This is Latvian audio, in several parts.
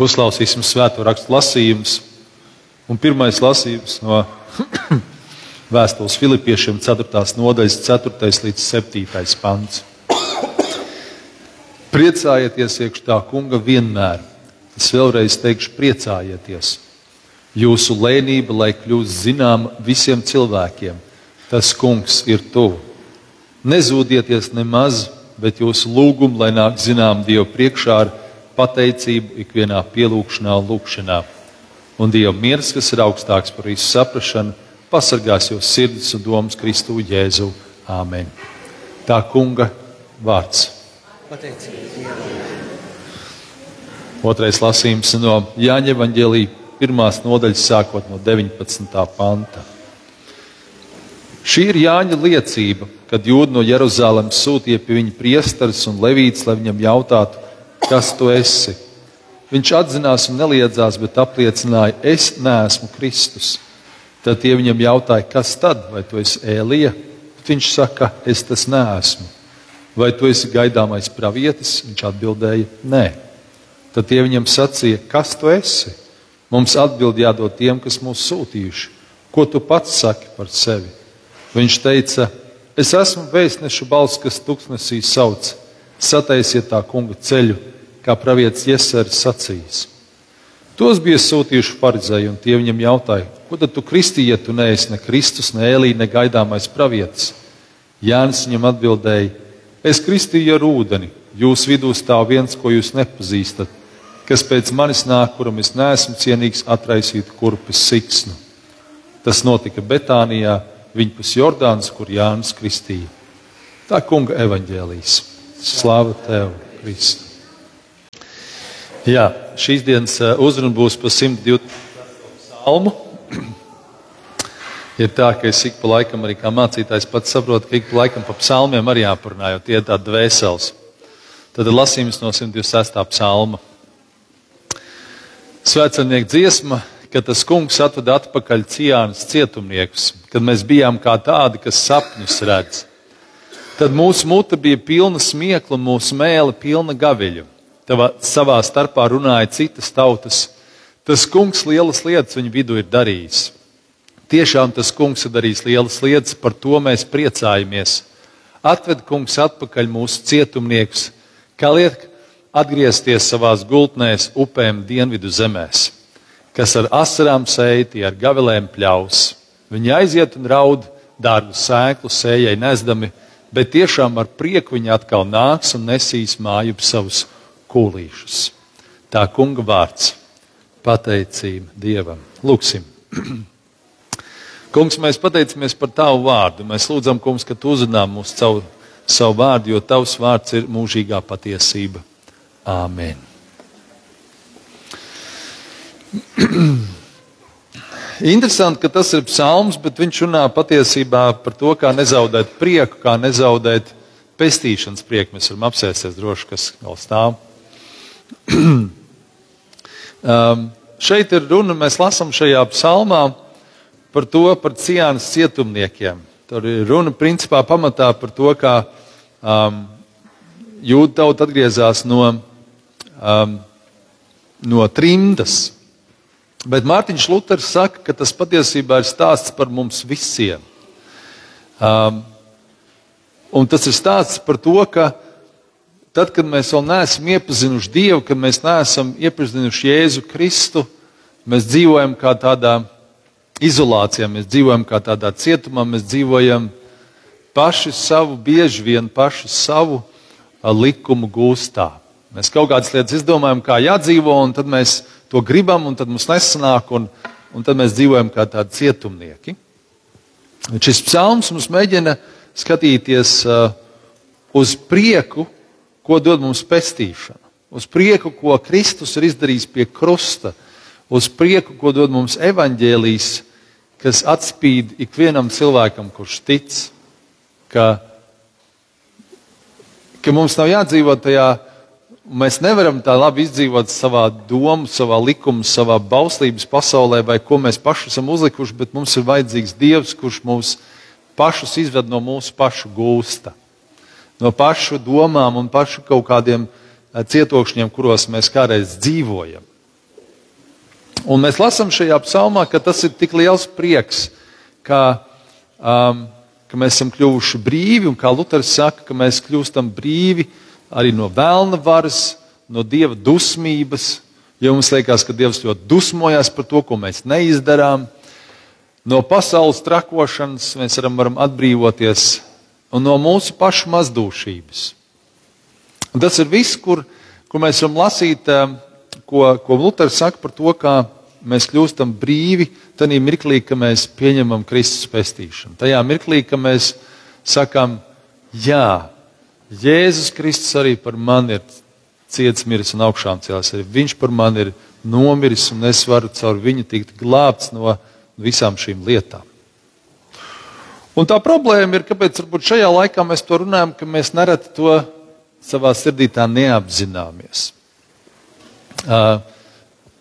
Uzklausīsim svēto rakstu lasījumus. Un pirmais lasījums no vēstules Filipiešiem 4. nodaļas 4. līdz 7. pants. Priecājieties iekš tā kunga vienmēr. Es vēlreiz teikšu, priecājieties. Jūsu lēnība, lai kļūst zināma visiem cilvēkiem, tas kungs ir tuvu. Nezūdieties nemaz, bet jūsu lūgumu, lai nāk zinām Dievu priekšā ar pateicību ikvienā pielūgšanā un lūgšanā. Un Dieva miers, kas ir augstāks par visu saprašanu, pasargās jūs sirdis un domas Kristu Jēzu. Āmen. Tā kunga vārds. Otrais lasījums no Jāņa Evangelī, pirmās nodaļas, sākot no 19. panta. Šī ir Jāņa liecība, kad jūda no Jeruzalemes sūtīja pie viņa priesteris un levīts, lai viņam jautātu, kas tu esi. Viņš atzinās un neliedzās, bet apliecināja, es neesmu Kristus. Tad tie viņam jautāja, kas tad, vai tu esi Ēlija? Viņš saka, es tas neesmu. Vai tu esi gaidāmais pravietis? Viņš atbildēja, nē. Tad tie viņam sacīja, kas tu esi? Mums atbild jādod tiem, kas mūs sūtījuši. Ko tu pats saki par sevi? Viņš teica, es esmu vēstnešu balss, kas tuksnesī sauc. Sataisiet tā kunga ceļu, kā pravietis Jēzus sacījis. Tos bija sūtījuši farizēji, un tie viņam jautāja, ko tad tu kristīji, ja tu neesi ne Kristus, ne Elīja, ne gaidāmais pravietis? Jānis viņam atbildēja, es kristīju ar ūdeni, jūs vidū stāv viens, ko jūs nepazīstat, kas pēc manis nāk, kuram es neesmu cienīgs atraisīt kurpes siksnu. Tas notika Betānijā, viņpus Jordānas, kur Jānis kristīja. Tā kunga evaņģēlīs. Slāva tev, Kristu! Jā, šīs dienas uzruna būs par 120. psalmu. Ir tā, ka es ik pa laikam arī kā mācītājs pats saprotu, ka ik pa laikam pa psalmiem arī jāparunā, jo tie ir tādi dvēseles. Tad ir lasījums no 126. psalma. Svētceļnieku dziesma, kad tas kungs atveda atpakaļ Cijānas cietumniekus, kad mēs bijām kā tādi, kas sapņus redz. Tad mūsu mute bija pilna smiekla mūsu mēlē pilna gaviļu tavā, savā starpā runāja citas tautas. Tas kungs lielas lietas viņu vidū ir darījis. Tiešām tas kungs ir darījis lielas lietas, par to mēs priecājamies. Atved kungs atpakaļ mūsu cietumniekus, kā liek atgriezties savās gultnēs upēm dienvidu zemēs, kas ar asarām sēti, ar gavilēm pļaus. Viņi aiziet un raud dārgu sēklu sējai nesdami, bet tiešām ar prieku viņi atkal nāks un nesīs māju savus kūlīšus. Tā kunga vārds - pateicība Dievam. Lūksim! Kungs, mēs pateicamies par Tavu vārdu. Mēs lūdzam, Kungs, ka Tu uzrunā mūs caur savu vārdu, jo Tavs vārds ir mūžīgā patiesība. Āmen! Interesanti, ka tas ir psalms, bet viņš runā patiesībā par to, kā nezaudēt prieku, kā nezaudēt pestīšanas prieku. Mēs varam apsēsties droši, kas vēl stāv. Um, šeit ir runa, mēs lasām šajā psalmā par to, par ciānas cietumniekiem. Tur ir runa principā pamatā par to, kā um, jūda tauta atgriezās no, um, no trimdas. Bet Mārtiņš Luters saka, ka tas patiesībā ir stāsts par mums visiem. Um, un tas ir stāsts par to, ka tad, kad mēs vēl neesam iepazinuši Dievu, kad mēs neesam iepazinuši Jēzu Kristu, mēs dzīvojam kā tādā izolācijā, mēs dzīvojam kā tādā cietumā, mēs dzīvojam paši savu, bieži vien paši savu likumu gūstā. Mēs kaut kādas lietas izdomājam, kā jādzīvo, un tad mēs to gribam, un tad mums nesanāk, un, un tad mēs dzīvojam kā tādi cietumnieki. Šis psalms mums mēģina skatīties uh, uz prieku, ko dod mums pestīšana, uz prieku, ko Kristus ir izdarījis pie krusta, uz prieku, ko dod mums evaņģēlīs, kas atspīd ikvienam cilvēkam, kurš tic, ka, ka mums nav jādzīvot tajā, mēs nevaram tā labi izdzīvot savā domu, savā likuma, savā bauslības pasaulē, vai ko mēs paši esam uzlikuši, bet mums ir vajadzīgs Dievs, kurš mūs pašus izved no mūsu pašu gūsta no pašu domām un pašu kaut kādiem eh, cietokšņiem, kuros mēs kādreiz dzīvojam. Un mēs lasām šajā psalmā, ka tas ir tik liels prieks, ka, um, ka mēs esam kļuvuši brīvi, un kā Luters saka, ka mēs kļūstam brīvi arī no vēlna varas, no dieva dusmības, jo mums liekas, ka Dievs ļoti dusmojas par to, ko mēs neizdarām. No pasaules trakošanas mēs varam, varam atbrīvoties un no mūsu pašu mazdūšības. Un tas ir viss, kur, kur mēs varam lasīt, um, ko, ko Luters saka par to, kā mēs kļūstam brīvi tajā mirklī, kad mēs pieņemam Kristus pestīšanu. Tajā mirklī, kad mēs sakam, jā, Jēzus Kristus arī par mani ir ciets, miris un augšām cēlās. Viņš par mani ir nomiris, un es varu caur viņu tikt glābts no visām šīm lietām. Un tā problēma ir, kāpēc šajā laikā mēs to runājam, ka mēs nereti to savā sirdī tā neapzināmies. Uh,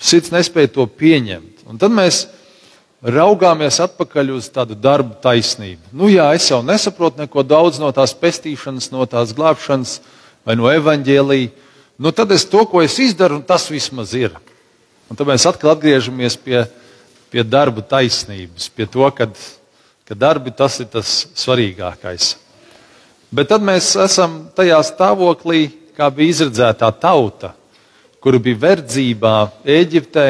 sirds nespēja to pieņemt. Un tad mēs raugāmies atpakaļ uz tādu darbu taisnību. Nu, jā, es jau nesaprotu neko daudz no tās pestīšanas, no tās glābšanas vai no evaņģēlīja. Nu, tad es to, ko es izdaru, un tas vismaz ir. Un tad mēs atkal atgriežamies pie, pie darba taisnības, pie to, kad ka darbi tas ir tas svarīgākais. Bet tad mēs esam tajā stāvoklī, kā bija izredzētā tauta, kura bija verdzībā Eģiptē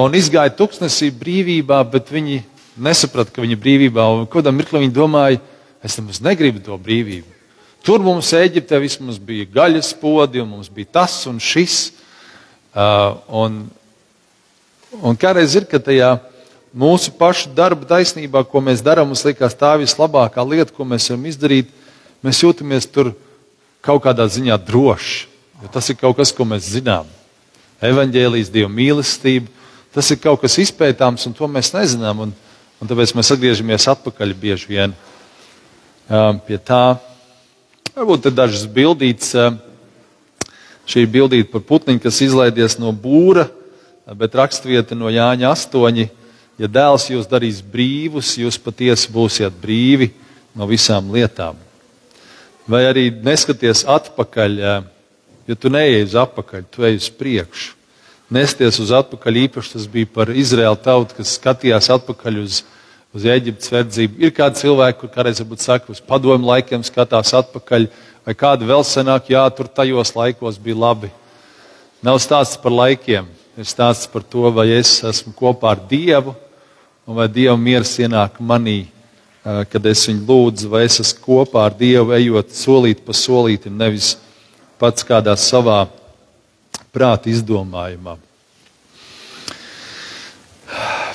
un izgāja tuksnesī brīvībā, bet viņi nesaprata, ka viņi ir brīvībā. Un kādā mirklī viņi domāja, es nemaz negribu to brīvību. Tur mums Eģiptē vismaz bija gaļas podi, un mums bija tas un šis. Uh, un, un kādreiz ir, ka tajā mūsu pašu darba taisnībā, ko mēs darām, mums liekas tā vislabākā lieta, ko mēs varam izdarīt, mēs jūtamies tur kaut kādā ziņā droši. Tas ir kaut kas, ko mēs zinām. Evangelijas, Dieva mīlestība, tas ir kaut kas izpētāms, un to mēs nezinām. Un, un tāpēc mēs atgriežamies atpakaļ bieži vien um, pie tā. Varbūt te dažas bildītas. Um, šī ir bildīta par putniņu, kas izlaidies no būra, bet rakstvieta no Jāņa 8 ja dēls jūs darīs brīvus, jūs patiesi būsiet brīvi no visām lietām. Vai arī neskaties atpakaļ, ja tu neej uz atpakaļ, tu ej uz priekšu. Nesties uz atpakaļ, īpaši tas bija par Izraēlu tautu, kas skatījās atpakaļ uz, uz Eģiptes verdzību. Ir kādi cilvēki, kur kādreiz varbūt saka, uz padomu laikiem skatās atpakaļ, vai kādi vēl senāk, jā, tur tajos laikos bija labi. Nav stāsts par laikiem, ir stāsts par to, vai es esmu kopā ar Dievu, un vai Dieva miers ienāk manī, kad es viņu lūdzu, vai es esmu kopā ar Dievu, ejot solīt pa solītam, nevis pats kādā savā prāta izdomājumā.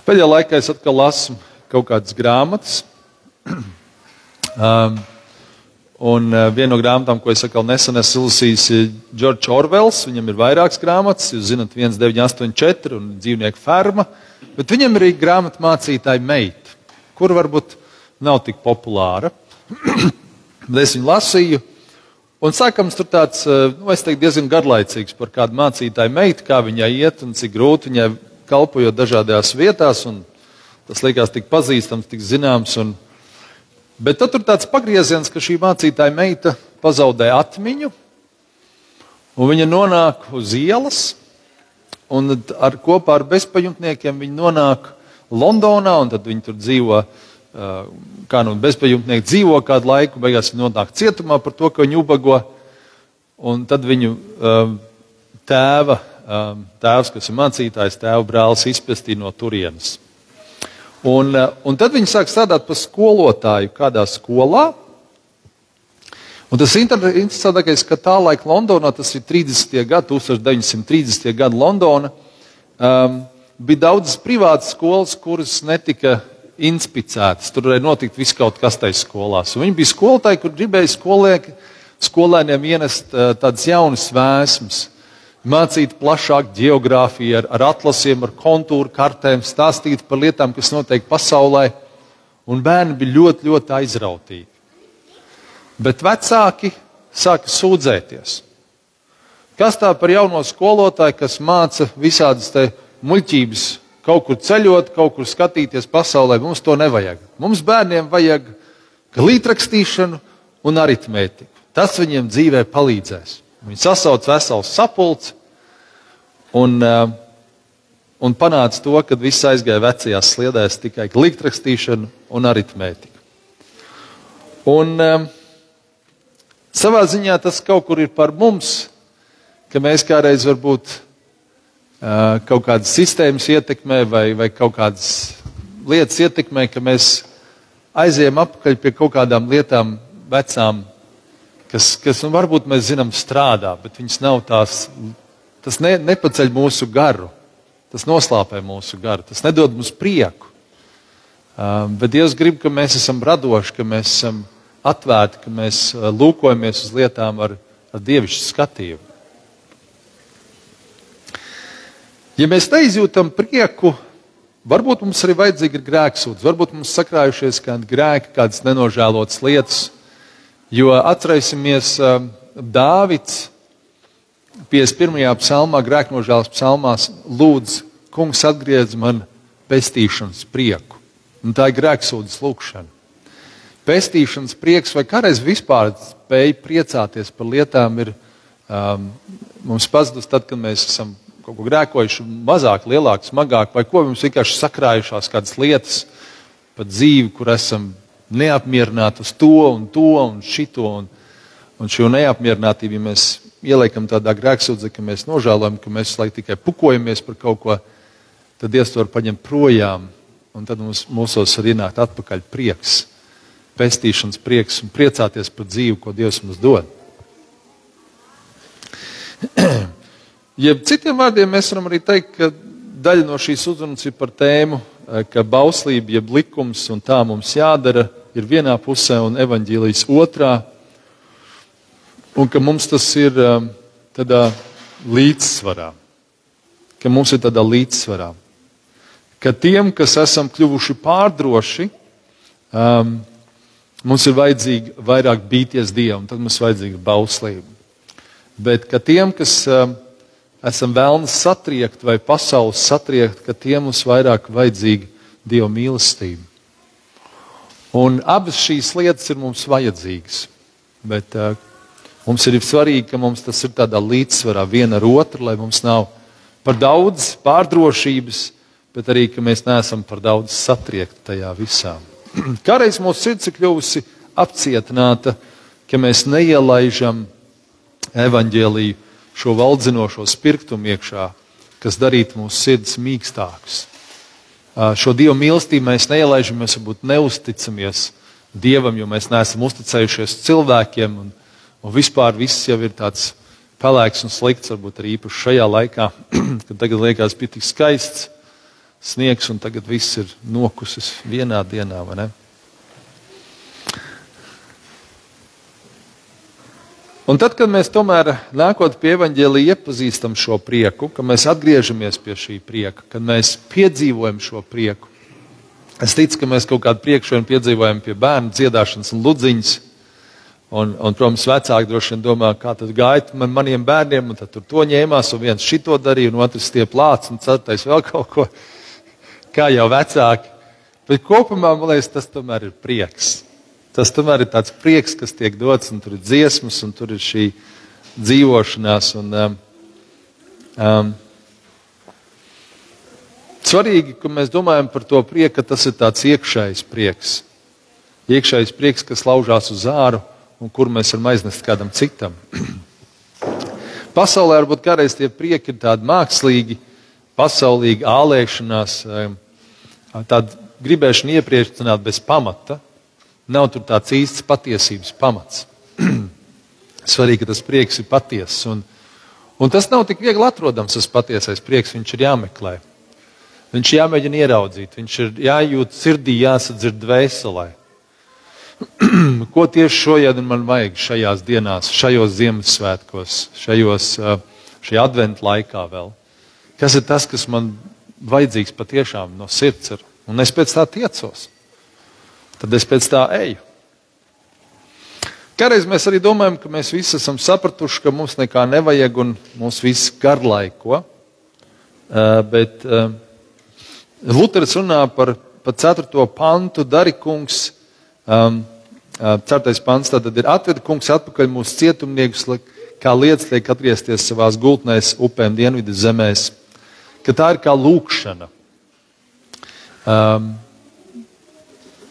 Pēdējā laikā es atkal lasu kaut kādas grāmatas. um, Un uh, viena no grāmatām, ko es atkal nesen esmu izlasījis, ir Džordžs Orvels. Viņam ir vairākas grāmatas, jūs zināt, 1984 un dzīvnieku ferma. Bet viņam ir arī grāmatu mācītāja meita, kur varbūt nav tik populāra. es viņu lasīju, un sākams tur tāds, uh, nu, es teiktu, diezgan garlaicīgs par kādu mācītāju meitu, kā viņai iet un cik grūti viņai kalpojot dažādās vietās. Tas likās tik pazīstams, tik zināms. Un, Bet tad tur tāds pagrieziens, ka šī mācītāja meita pazaudē atmiņu, un viņa nonāk uz ielas, un ar, kopā ar bezpajumtniekiem viņa nonāk Londonā, un tad viņi tur dzīvo. Kā nu bezpajumtnieki dzīvo kādu laiku, beigās viņi nonāk cietumā par to, ka viņi ubago. Un tad viņu um, tēva, um, tēvs, kas ir mācītājs, tēva brālis izpestīja no turienes. Un, eh, un tad viņi sāk strādāt par skolotāju kādā skolā. Un tas interesantākais, ka tā laika Londonā, tas ir 30. gadi, 1930. gada Londona, um, bija daudzas privātas skolas, kuras netika inspicētas. Tur varēja notikt viss kaut kas tajā skolās. Un viņi bija skolotāji, kur gribēja skolēki, skolēniem ienest uh, tādas jaunas vēsmas mācīt plašāk geogrāfiju, ar, ar atlasiem, ar kontūru kartēm, stāstīt par lietām, kas notiek pasaulē. Un bērni bija ļoti, ļoti aizrautīgi. Bet vecāki sāka sūdzēties. Kas tā par jauno skolotāju, kas māca visādas muļķības, kaut kur ceļot, kaut kur skatīties pasaulē? Mums to nevajag. Mums bērniem vajag glītrakstīšanu un aritmētiku. Tas viņiem dzīvē palīdzēs. Viņi sasauc veselu sapulci, un, eh, un panāca to, ka viss aizgāja vecajās sliedēs tikai liktrakstīšana un aritmētika. Un um, savā ziņā tas kaut kur ir par mums, ka mēs kādreiz varbūt uh, kaut kādas sistēmas ietekmē vai, vai kaut kādas lietas ietekmē, ka mēs aizējām atpakaļ pie kaut kādām lietām, vecām, kas, kas nu, varbūt mēs zinām strādā, bet viņas nav tās, tas ne, nepaceļ mūsu garu. Tas noslāpē mūsu garu, tas nedod mums prieku. Uh, bet Dievs grib, ka mēs esam radoši, ka mēs esam atvērti, ka mēs uh, lūkojamies uz lietām ar, ar dievišķu skatījumu. Ja mēs neizjūtam prieku, varbūt mums arī vajadzīga ir grēksūdz, varbūt mums sakrājušies kādi grēki, kādas nenožēlotas lietas. Jo atcerēsimies, uh, Dāvids 51. psalmā, grēknožēlas psalmās, lūdz, kungs atgriez man pestīšanas prieku. Un tā ir grēksūdzes lūkšana. Pestīšanas prieks vai kādreiz vispār spēja priecāties par lietām ir um, mums pazudus tad, kad mēs esam kaut ko grēkojuši mazāk, lielāk, smagāk, vai ko mums vienkārši sakrājušās kādas lietas par dzīvi, kur esam neapmierināti uz to un to un šito. Un, un šo neapmierinātību, ja mēs ieliekam tādā grēksūdzē, ka mēs nožēlojam, ka mēs laikam tikai pukojamies par kaut ko, tad Dievs to var paņemt projām. Un tad mums, mūsos var ienākt atpakaļ prieks, pestīšanas prieks un priecāties par dzīvi, ko Dievs mums dod. Jeb citiem vārdiem mēs varam arī teikt, ka daļa no šīs uzrunas ir par tēmu, eh, ka bauslība, jeb likums un tā mums jādara, ir vienā pusē un evaņģīlijas otrā un ka mums tas ir um, tādā līdzsvarā. Ka mums ir tādā līdzsvarā. Ka tiem, kas esam kļuvuši pārdroši, um, mums ir vajadzīgi vairāk bīties Dievam, tad mums ir vajadzīga bauslība. Bet ka tiem, kas um, esam vēlni satriekt vai pasaules satriekt, ka tiem mums vairāk vajadzīga Dieva mīlestība. Un abas šīs lietas ir mums vajadzīgas. Bet, uh, Mums ir svarīgi, ka mums tas ir tādā līdzsvarā viena ar otru, lai mums nav par daudz pārdrošības, bet arī, ka mēs neesam par daudz satriekti tajā visā. Kādreiz mūsu sirds ir kļuvusi apcietināta, ka mēs neielaižam evaņģēlīju šo valdzinošo spirktumu iekšā, kas darītu mūsu sirdis mīkstākus. Šo dievu mīlestību mēs neielaižam, mēs varbūt neusticamies dievam, jo mēs neesam uzticējušies cilvēkiem. Un, Un vispār viss jau ir tāds pelēks un slikts, varbūt arī īpaši šajā laikā, kad tagad liekas, bija tik skaists sniegs, un tagad viss ir nokusis vienā dienā, vai ne? Un tad, kad mēs tomēr nākot pie evaņģēlīja iepazīstam šo prieku, kad mēs atgriežamies pie šī prieka, kad mēs piedzīvojam šo prieku, es ticu, ka mēs kaut kādu priekšroju piedzīvojam pie bērnu dziedāšanas un ludziņas, Un, un, protams, vecāki droši vien domā, kā tas gāja man, maniem bērniem, un tad tur to ņēmās, un viens šito darīja, un otrs tie plāts, un ceturtais vēl kaut ko. Kā jau vecāki. Bet kopumā, man liekas, tas tomēr ir prieks. Tas tomēr ir tāds prieks, kas tiek dots, un tur ir dziesmas, un tur ir šī dzīvošanās. Un, um, um, svarīgi, ka mēs domājam par to prieku, ka tas ir tāds iekšējs prieks. Iekšējs prieks, kas laužās uz āru un kur mēs varam aiznest kādam citam. Pasaulē varbūt kādreiz tie prieki ir tādi mākslīgi, pasaulīgi ālēšanās, tāda gribēšana iepriecināt bez pamata. Nav tur tāds īsts patiesības pamats. Svarīgi, ka tas prieks ir patiess. Un, un tas nav tik viegli atrodams, tas patiesais prieks. Viņš ir jāmeklē. Viņš ir jāmēģina ieraudzīt, viņš ir jājūt sirdī, jāsadzird dvēselē. ko tieši šodien man vajag šajās dienās, šajos Ziemassvētkos, šajos, šajā adventu laikā vēl. Kas ir tas, kas man vajadzīgs patiešām no sirds ir? Un es pēc tā tiecos. Tad es pēc tā eju. Kādreiz mēs arī domājam, ka mēs visi esam sapratuši, ka mums nekā nevajag un mums viss garlaiko. Uh, bet uh, Luters runā par, par 4. pantu, dari kungs Um, uh, Ceturtais pants tad ir atveda kungs atpakaļ mūsu cietumniekus, kā lietas liek atgriezties savās gultnēs, upēm, dienvidu zemēs. ka tā ir kā lūkšana. Um,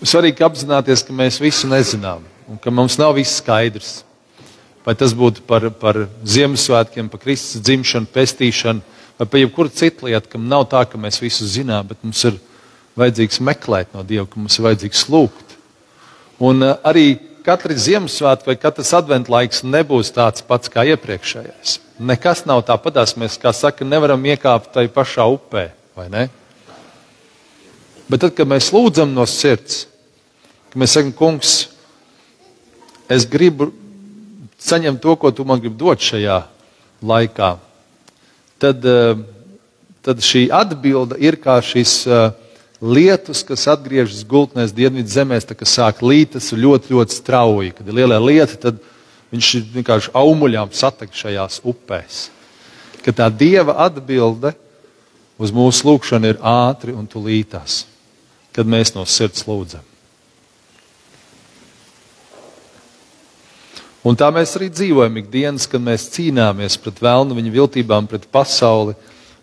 svarīgi apzināties, ka mēs visu nezinām un ka mums nav viss skaidrs. Vai tas būtu par, par Ziemassvētkiem, par Kristus dzimšanu, pestīšanu, vai par jebkuru citu lietu, kam nav tā, ka mēs visu zinām, bet mums ir vajadzīgs meklēt no Dieva, ka mums ir vajadzīgs lūgt. Un uh, arī katrs Ziemassvētku vai katrs adventu laiks nebūs tāds pats kā iepriekšējais. Nekas nav tāpatās. Mēs, kā saka, nevaram iekāpt tajā pašā upē, vai ne? Bet tad, kad mēs lūdzam no sirds, kad mēs sakam, Kungs, es gribu saņemt to, ko tu man gribi dot šajā laikā, tad, eh, tad šī atbilde ir kā šis uh, lietus, kas atgriežas gultnēs dienvidu zemēs, tā kā sāk lītas ļoti, ļoti strauji. Kad ir lielie lieti, tad viņš ir vienkārši aumuļām satek šajās upēs. Ka tā dieva atbilde uz mūsu lūgšanu ir ātri un tulītās, kad mēs no sirds lūdzam. Un tā mēs arī dzīvojam ikdienas, kad mēs cīnāmies pret vēlnu, viņa viltībām, pret pasauli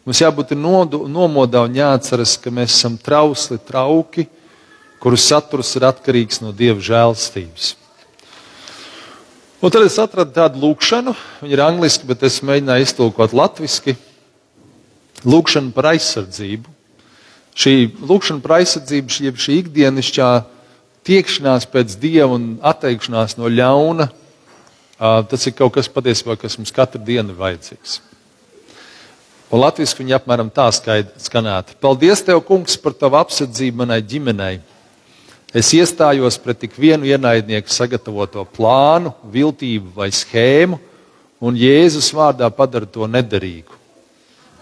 Mums jābūt nodu, nomodā un jāatceras, ka mēs esam trausli, trauki, kuru saturs ir atkarīgs no Dieva žēlstības. Un tad es atradu tādu lūkšanu, viņa ir angliski, bet es mēģināju iztulkot latviešu. Lūkšana par aizsardzību. Šī lūkšana par aizsardzību, šī, šī ikdienišķā tiekšanās pēc dieva un atteikšanās no ļauna, tas ir kaut kas patiesībā, kas mums katru dienu vajadzīgs. Un latviešu viņa apmēram tā skanētu. Paldies, Tev, Kungs, par Tavu apsardzību manai ģimenei. Es iestājos pret tik vienu ienaidnieku sagatavoto plānu, viltību vai schēmu, un Jēzus vārdā padara to nederīgu.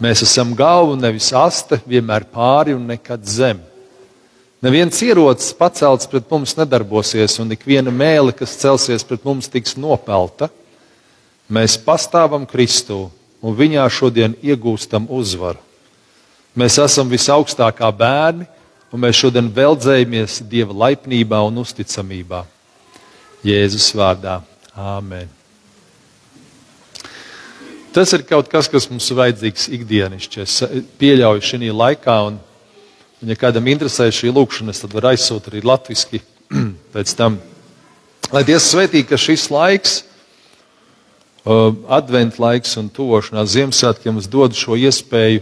Mēs esam galva, nevis aste, vienmēr pāri un nekad zem. Neviens ierocis pacelts pret mums nedarbosies, un ik viena mēle, kas celsies pret mums, tiks nopelta. Mēs pastāvam Kristū un viņā šodien iegūstam uzvaru. Mēs esam visaugstākā bērni, un mēs šodien veldzējamies Dieva laipnībā un uzticamībā. Jēzus vārdā. Āmen. Tas ir kaut kas, kas mums ir vajadzīgs ikdienišķi. Es pieļauju šī laikā, un, un ja kādam interesē šī lūkšana, tad var aizsūtīt arī latviešu pēc tam. Lai Dievs svētī, ka šis laiks adventu laiks un tuvošanās Ziemassvētkiem mums dod šo iespēju,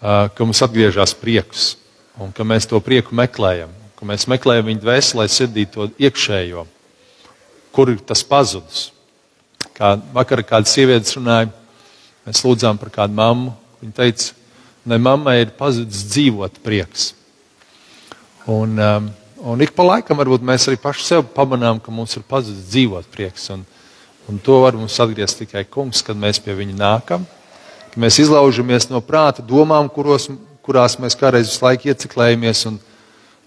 ka mums atgriežas prieks un ka mēs to prieku meklējam, ka mēs meklējam viņu dvēselē, sirdī to iekšējo, kur ir tas pazudis. Kā vakar kāda sieviete runāja, mēs lūdzām par kādu mammu. Viņa teica, ka mammai ir pazudis dzīvot prieks. Un, um, un ik pa laikam varbūt mēs arī paši sev pamanām, ka mums ir pazudis dzīvot prieks. Un, Un to var mums atgriezt tikai kungs, kad mēs pie viņa nākam. Mēs izlaužamies no prāta domām, kuros, kurās mēs kādreiz visu laiku ieciklējamies un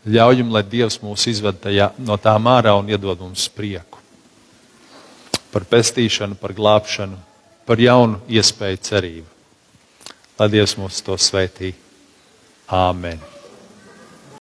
ļaujam, lai Dievs mūs izved tajā, no tām ārā un iedod mums prieku. Par pestīšanu, par glābšanu, par jaunu iespēju cerību. Lai Dievs mūs to svētī. Āmen!